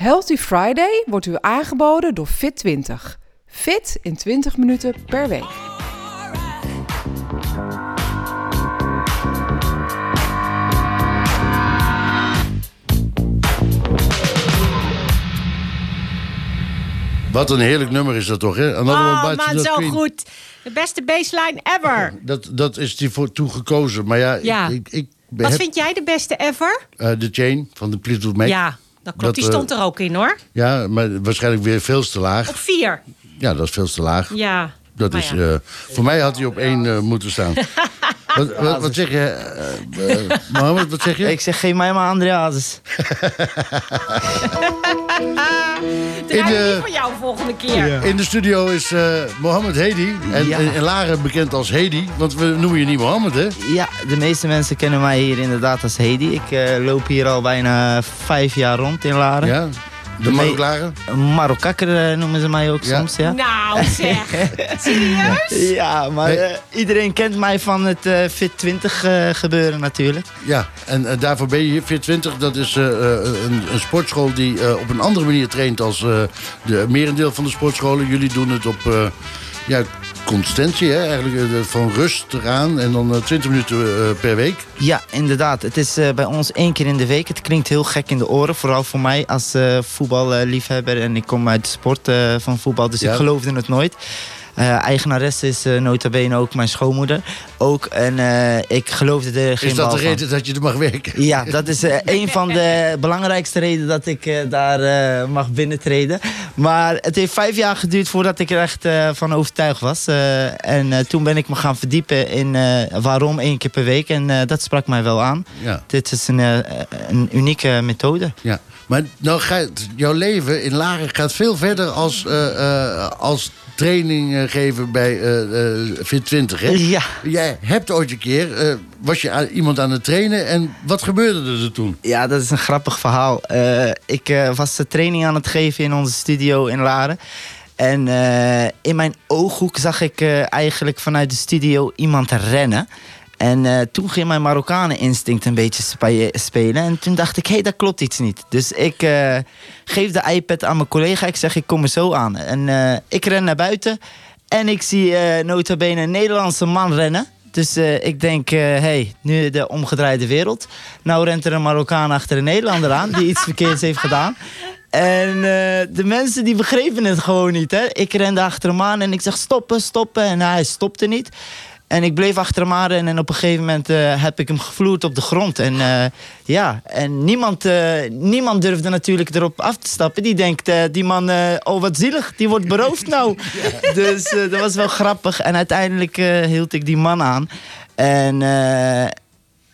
Healthy Friday wordt u aangeboden door Fit20. Fit in 20 minuten per week. Wat een heerlijk nummer is dat toch, hè? Another Oh One Bites man, the zo Queen. goed. De beste baseline ever. Dat, dat is die voor toe gekozen. Maar ja, Ja. ik, ik, ik Wat heb vind jij de beste ever? eh, de Chain van de Fleetwood Mac. Ja, dat klopt. Die Dat, stond er ook in hoor. Ja, maar waarschijnlijk weer veel te laag. Op vier. Ja, dat is veel te laag. Ja. Dat Maar is, ja. eh, voor mij had hij op één eh, moeten staan. wat, wat, wat zeg je, Mohammed? Wat zeg je? Ik zeg, geef mij maar Andreas. Draai in, je eh, die voor jou volgende keer. In de studio is eh Mohammed Hedi. En Ja. in Laren bekend als Hedi. Want we noemen je niet Mohammed, hè? Ja, de meeste mensen kennen mij hier inderdaad als Hedy. Ik eh, loop hier al bijna vijf jaar rond in Laren. Ja? De Maroklaren? Marokkakker eh, noemen ze mij ook Ja. soms, ja. Nou zeg. Serieus? Ja, maar eh, iedereen kent mij van het eh, Fit 20 eh, gebeuren natuurlijk. Ja, en daarvoor ben je hier. Fit 20, dat is eh, eh, een, een sportschool die eh, op een andere manier traint als eh, de merendeel van de sportscholen. Jullie doen het op eh, ja, consistentie, hè? eigenlijk eh, van rust eraan en dan eh, 20 minuten eh, per week. Ja, inderdaad. Het is eh, bij ons één keer in de week. Het klinkt heel gek in de oren, vooral voor mij als eh, voetballiefhebber. en ik kom uit de sport eh, van voetbal, dus Ja. ik geloofde het nooit. Eigenaresse is eh, nota bene ook mijn schoonmoeder. Ook, en eh, ik geloofde er geen Is dat de van. reden dat je er mag werken? Ja, dat is een van de belangrijkste redenen dat ik daar mag binnentreden. Maar het heeft vijf jaar geduurd voordat ik er echt van overtuigd was. En toen ben ik me gaan verdiepen in waarom één keer per week. En dat sprak mij wel aan. Ja. Dit is een, een unieke methode. Ja, maar nou gaat jouw leven in Laren gaat veel verder als, eh, eh, als training geven bij eh Fit 20. Hè? Ja. Jij hebt ooit een keer, was je aan- iemand aan het trainen en wat gebeurde er toen? Ja, dat is een grappig verhaal. Ik was de training aan het geven in onze studio in Laren. En in mijn ooghoek zag ik eigenlijk vanuit de studio iemand rennen. En eh, toen ging mijn Marokkanen instinct een beetje spe- spelen. En toen dacht ik, hé, hey, daar klopt iets niet. Dus ik eh, geef de iPad aan mijn collega. Ik zeg, ik kom er zo aan. En eh, ik ren naar buiten. En ik zie nota bene een Nederlandse man rennen. Dus ik denk, hey, nu de omgedraaide wereld. Nou rent er een Marokkaan achter een Nederlander aan... die iets verkeerds heeft gedaan. En de mensen die begrepen het gewoon niet. Hè? Ik rende achter hem aan en ik zeg stoppen, stoppen. En hij stopte niet. En ik bleef achter hem aan en op een gegeven moment eh, heb ik hem gevloerd op de grond. En eh, ja, en niemand, eh, niemand durfde natuurlijk erop af te stappen. Die denkt, die man, oh wat zielig, die wordt beroofd nou. Dus dat was wel grappig. En uiteindelijk hield ik die man aan. En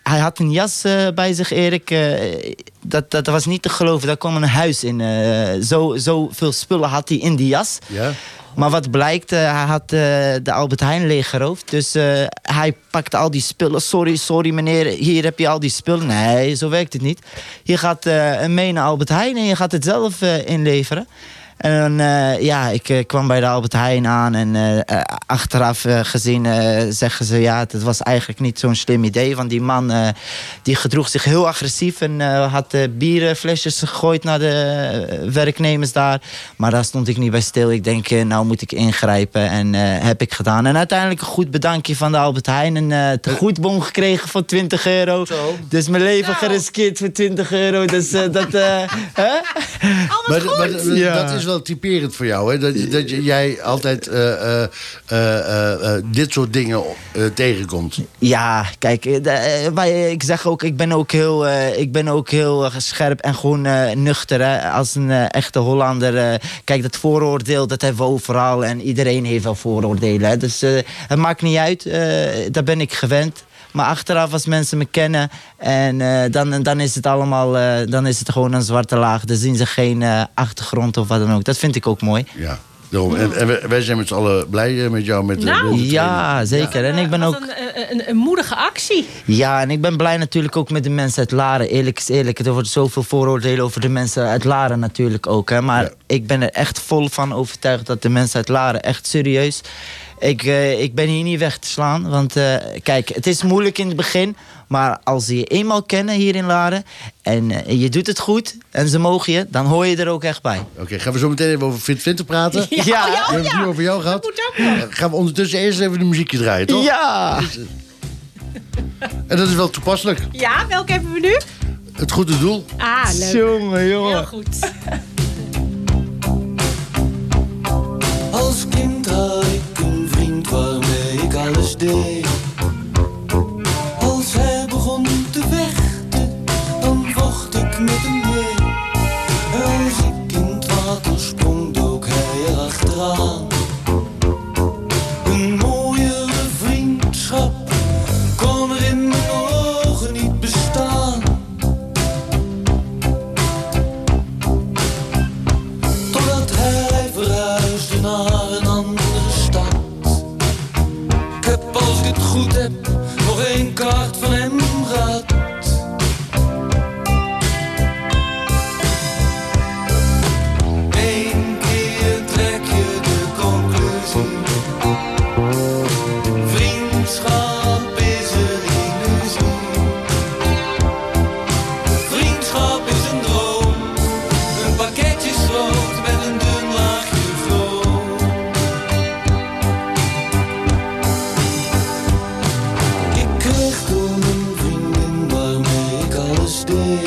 hij had een jas eh, bij zich, Erik. eh, dat, dat was niet te geloven, daar kwam een huis in. eh zo, zoveel spullen had hij in die jas. Ja? Maar wat blijkt, hij had de Albert Heijn leeggeroofd. Dus hij pakte al die spullen. Sorry, sorry meneer, hier heb je al die spullen. Nee, zo werkt het niet. Je gaat mee naar Albert Heijn en je gaat het zelf inleveren. En dan, eh, ja, ik eh, kwam bij de Albert Heijn aan en eh, achteraf gezien eh, zeggen ze... ja, het was eigenlijk niet zo'n slim idee. Want die man eh, die gedroeg zich heel agressief en eh, had bierenflesjes gegooid naar de werknemers daar. Maar daar stond ik niet bij stil. Ik denk, nou moet ik ingrijpen en eh, heb ik gedaan. En uiteindelijk een goed bedankje van de Albert Heijn. Een uh, tegoedbon gekregen voor 20 euro. Dus mijn leven geriskeerd voor 20 euro. Dus dat... eh, hè? Maar, maar dat- Ja. dat is wel typerend voor jou, hè? Dat, dat jij altijd eh, eh, eh, dit soort dingen tegenkomt. Ja, kijk, wij- ik zeg ook, ik ben ook heel, ik ben ook heel scherp en gewoon nuchter. Hè? Als een echte Hollander. kijk, dat vooroordeel, dat hebben we overal. En iedereen heeft wel vooroordelen. Hè? Dus het maakt niet uit, daar ben ik gewend. Maar achteraf, als mensen me kennen, en, eh, dan, dan is het allemaal, eh, dan is het gewoon een zwarte laag. Dan zien ze geen eh, achtergrond of wat dan ook. Dat vind ik ook mooi. Ja. Daarom. En, en wij- zijn met z'n allen blij met jou. Met, de- Nou. de. Ja, zeker. En ik ben ook. Een, een, een moedige actie. Ja, en ik ben blij natuurlijk ook met de mensen uit Laren. Eerlijk is eerlijk, er wordt zoveel vooroordelen over de mensen uit Laren natuurlijk ook. Hè. Maar Ja. ik ben er echt vol van overtuigd dat de mensen uit Laren echt serieus. Ik, eh, ik ben hier niet weg te slaan. Want eh, kijk, het is moeilijk in het begin. Maar als ze je eenmaal kennen hier in Laren. en eh, je doet het goed. en ze mogen je. dan hoor je er ook echt bij. Oké, gaan we zo meteen even over Fit 20 praten? Ja, Ja. ja, We oh, hebben het ja. nu over jou gehad. Nog. Gaan we ondertussen eerst even de muziekje draaien, toch? Ja! En dat is wel toepasselijk. Ja, welke hebben we nu? Het goede doel. Ah, leuk. Jongen, Heel jongen. goed. Als hij begon te vechten, dan vocht ik met hem mee. Als ik in het water sprong, dook hij erachteraan. Alles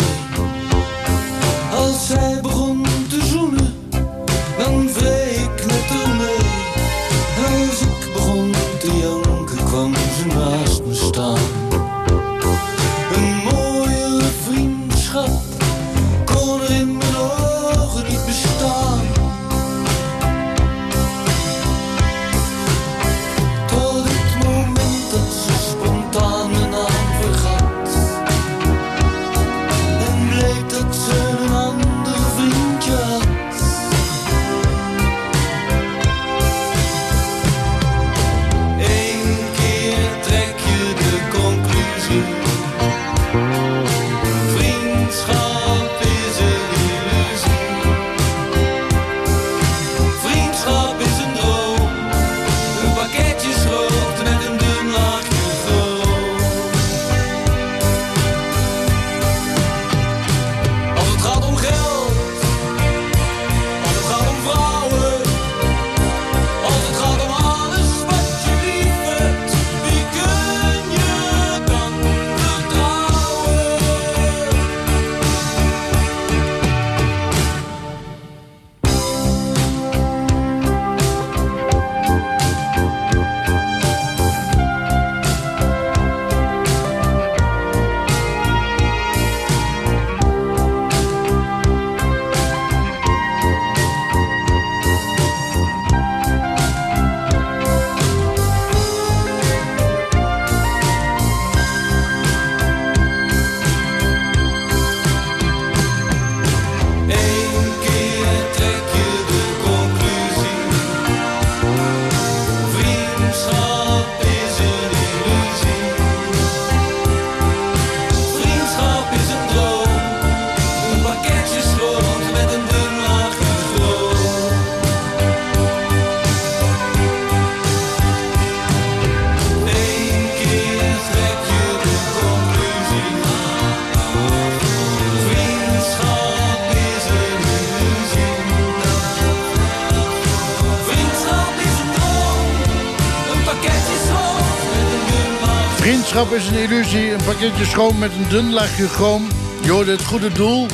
Vriendschap is een illusie. Een pakketje schoon met een dun laagje chroom. Je hoorde het goede doel.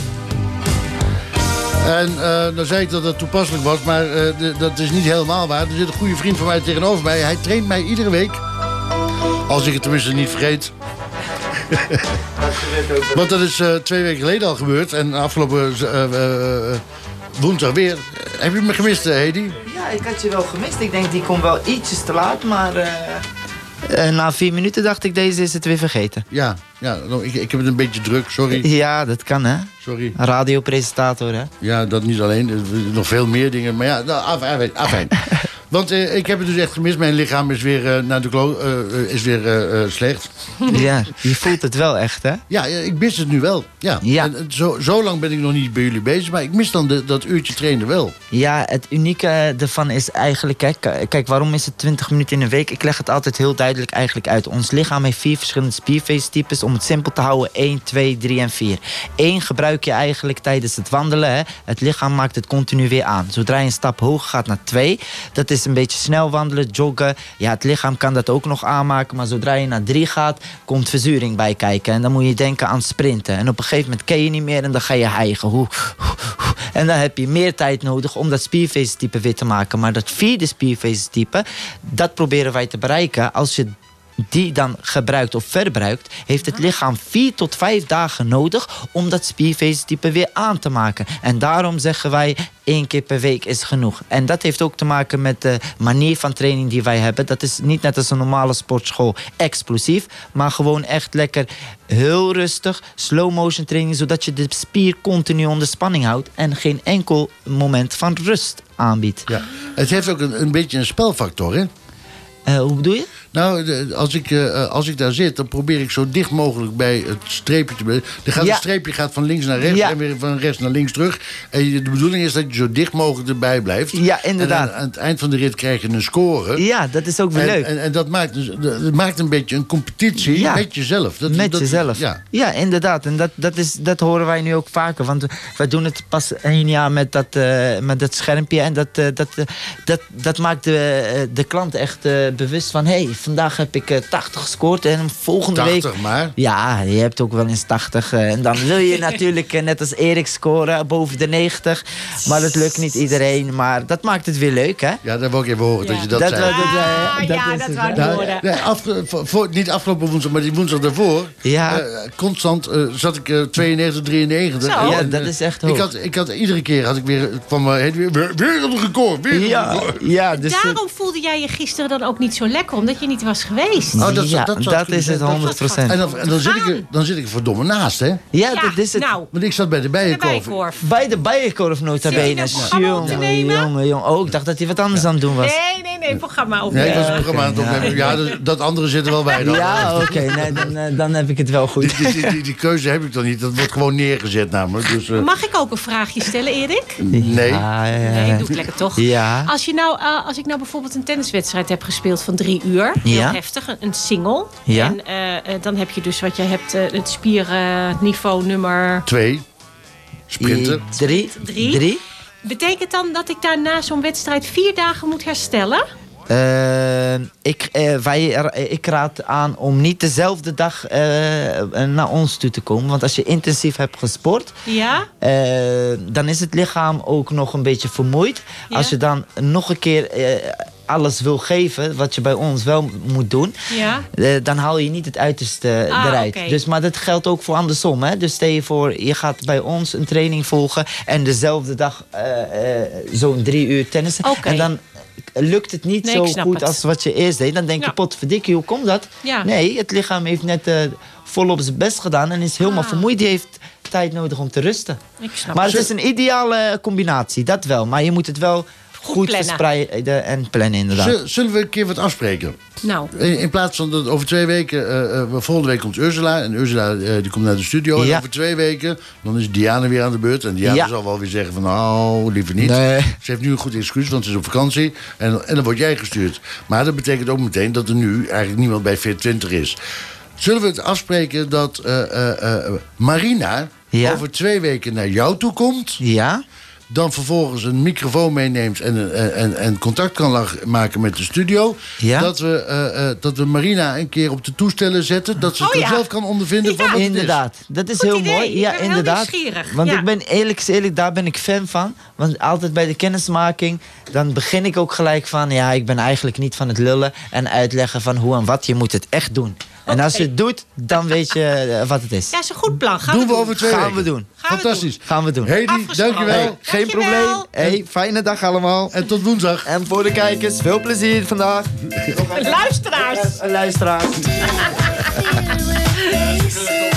En eh, dan zei ik dat het toepasselijk was, maar eh, dat is niet helemaal waar. Er zit een goede vriend van mij tegenover mij. Hij traint mij iedere week. Als ik het tenminste niet vergeet. Want dat is eh, twee weken geleden al gebeurd. En afgelopen woensdag weer. Heb je me gemist, Hedy? Ja, ik had je wel gemist. Ik denk, die komt wel ietsjes te laat, maar... eh, eh, na vier minuten dacht ik, deze is het weer vergeten. Ja, ja nou, ik, ik heb het een beetje druk. Sorry. Ja, dat kan, hè? Sorry. Radiopresentator, hè? Ja, dat niet alleen. Nog veel meer dingen. Maar ja, nou, afijn. afijn. Want eh, ik heb het dus echt gemist. Mijn lichaam is weer, eh, naar de klo is weer eh, slecht. Ja, je voelt het wel echt, hè? Ja, ik mis het nu wel. Ja. Ja. En, zo, zo lang ben ik nog niet bij jullie bezig. Maar ik mis dan de, dat uurtje trainen wel. Ja, het unieke ervan is eigenlijk... Kijk, kijk, waarom is het 20 minuten in een week? Ik leg het altijd heel duidelijk eigenlijk uit. Ons lichaam heeft vier verschillende spierveestypes. Om het simpel te houden, 1, 2, 3 en 4. 1 gebruik je eigenlijk tijdens het wandelen. Hè. Het lichaam maakt het continu weer aan. Zodra je een stap hoger gaat naar 2... dat is een beetje snel wandelen, joggen. Ja, het lichaam kan dat ook nog aanmaken. Maar zodra je naar 3 gaat, komt verzuring bij kijken. En dan moet je denken aan sprinten. En op een gegeven moment ken je niet meer en dan ga je hijgen. Hoe. En dan heb je meer tijd nodig om dat spiervezeltype weer te maken. Maar dat vierde spiervezeltype, dat proberen wij te bereiken als je die dan gebruikt of verbruikt, heeft het lichaam vier tot vijf dagen nodig om dat spiervezeltype weer aan te maken. En daarom zeggen wij één keer per week is genoeg. En dat heeft ook te maken met de manier van training die wij hebben. Dat is niet net als een normale sportschool explosief, maar gewoon echt lekker heel rustig, slow motion training, zodat je de spier continu onder spanning houdt en geen enkel moment van rust aanbiedt. Ja. Het heeft ook een, een beetje een spelfactor, hè? Eh, hoe bedoel je? Nou, als ik, eh, als ik daar zit, dan probeer ik zo dicht mogelijk bij het streepje te blijven. Ja. Een streepje gaat van links naar rechts Ja. en weer van rechts naar links terug. En de bedoeling is dat je zo dicht mogelijk erbij blijft. Ja, inderdaad. En aan, aan het eind van de rit krijg je een score. Ja, dat is ook weer En, leuk. en, en dat, maakt dus, dat maakt een beetje een competitie Ja. met jezelf. Dat, met dat- jezelf. Ja. Ja. inderdaad. En dat, dat, is, dat horen wij nu ook vaker. Want wij doen het pas één jaar met dat, eh, met dat schermpje. En dat, eh, dat, eh, dat, dat maakt de, eh, de klant echt eh, bewust van... hey, vandaag heb ik eh, 80 gescoord en volgende 80 week... maar. Ja, je hebt ook wel eens 80. eh, en dan wil je natuurlijk eh, net als Erik scoren boven de 90. Maar dat lukt niet iedereen. Maar dat maakt het weer leuk, hè? Ja, dat wil ik even horen dat Ja. je dat, Dat zei. wel- dat, eh, Ah, dat ja, is dat wou ik Nou, horen. nee, afge- voor, voor- niet afgelopen woensdag, maar die woensdag daarvoor. Ja. eh, constant eh, zat ik eh, 92, 93. Zo. En, Ja, eh, dat is echt ik had, ik had iedere keer had ik weer kwam er weer, weer, weer een record. Weer een Ja, record. ja dus... eh, Daarom voelde jij je gisteren dan ook niet zo lekker, omdat je niet was geweest. Oh, dat- ja, dat is het zijn. 100 En dan, en dan, zit ik er, dan zit ik er verdomme naast, hè? Ja, Ja, dat is het. nou, Want ik zat bij de bijenkorf. Bij de bijenkorf nota bene. Jongen, jongen, jongen. Oh, ik dacht dat hij wat anders aan het doen was. Nee, nee, nee, programma op. Nee, ik was programma aan het oké, opnemen. Ja, dat, dat andere zit er wel bij dan. Ja, oké. nee, dan, eh, dan heb ik het wel goed. Die, die, die, die keuze heb ik dan niet. Dat wordt gewoon neergezet namelijk. Dus, eh, Mag ik ook een vraagje stellen, Erik? nee. Ja, ja, ja. Nee, doe ik lekker toch? Ja. Als, je nou, eh, als ik nou bijvoorbeeld een tenniswedstrijd heb gespeeld van drie uur, heel Ja. heftig, een, een single. Ja. En eh, eh, dan heb je dus wat je hebt, eh, het spierniveau nummer. Twee. Sprinten. Drie. Drie. Drie. Betekent dan dat ik daar na zo'n wedstrijd vier dagen moet herstellen? Ik, eh, wij, ik raad aan om niet dezelfde dag naar ons toe te komen. Want als je intensief hebt gesport, Ja? Eh, dan is het lichaam ook nog een beetje vermoeid. Ja. Als je dan nog een keer eh, alles wil geven, wat je bij ons wel moet doen, Ja? eh, dan haal je niet het uiterste Ah, eruit. Dus, maar dat geldt ook voor andersom. Hè? Dus stel je voor, je gaat bij ons een training volgen en dezelfde dag eh, eh, zo'n drie uur tennissen. En dan lukt het niet Nee, zo goed het. als wat je eerst deed. Dan denk je, potverdikkie, hoe komt dat? Ja. Nee, het lichaam heeft net volop zijn best gedaan en is helemaal Ah. vermoeid. Die heeft tijd nodig om te rusten. Ik snap Maar het is een ideale combinatie, dat wel. Maar je moet het wel goed, plannen. verspreiden en plannen inderdaad. Zul- Zullen we een keer wat afspreken? Nou, In, in plaats van dat over twee weken, eh, eh, volgende week komt Ursula. En Ursula eh, die komt naar de studio. En Ja. over twee weken, dan is Diana weer aan de beurt. En Diana Ja. zal wel weer zeggen van, nou, liever niet. Nee. Ze heeft nu een goed excuus, want ze is op vakantie. En, en dan word jij gestuurd. Maar dat betekent ook meteen dat er nu eigenlijk niemand bij Fit 20 is. Zullen we het afspreken dat eh, eh, eh, Marina Ja. over twee weken naar jou toe komt... Ja? Dan vervolgens een microfoon meeneemt en, en, en, en contact kan lag- maken met de studio. Ja. Dat, we, eh, eh, dat we Marina een keer op de toestellen zetten. Dat ze Oh het ja. zelf kan ondervinden van wat het is. Inderdaad, dat is Goed heel idee. mooi. Ik Ja, inderdaad. nieuwsgierig. Want Ja. ik ben eerlijk, eerlijk, daar ben ik fan van. Want altijd bij de kennismaking, dan begin ik ook gelijk van... ja, ik ben eigenlijk niet van het lullen en uitleggen van hoe en wat. Je moet het echt doen. En als je het doet, dan weet je eh, wat het is. ja, is een goed plan. Gaan Doen we we doen. over twee Gaan weken. we doen. Gaan we Fantastisch. Gaan we doen. Hedy, dankjewel. Hey. Geen Dankjewel. probleem. Hey, fijne dag allemaal. En tot woensdag. En voor de kijkers, veel plezier vandaag. Luisteraars. Luisteraars. With faces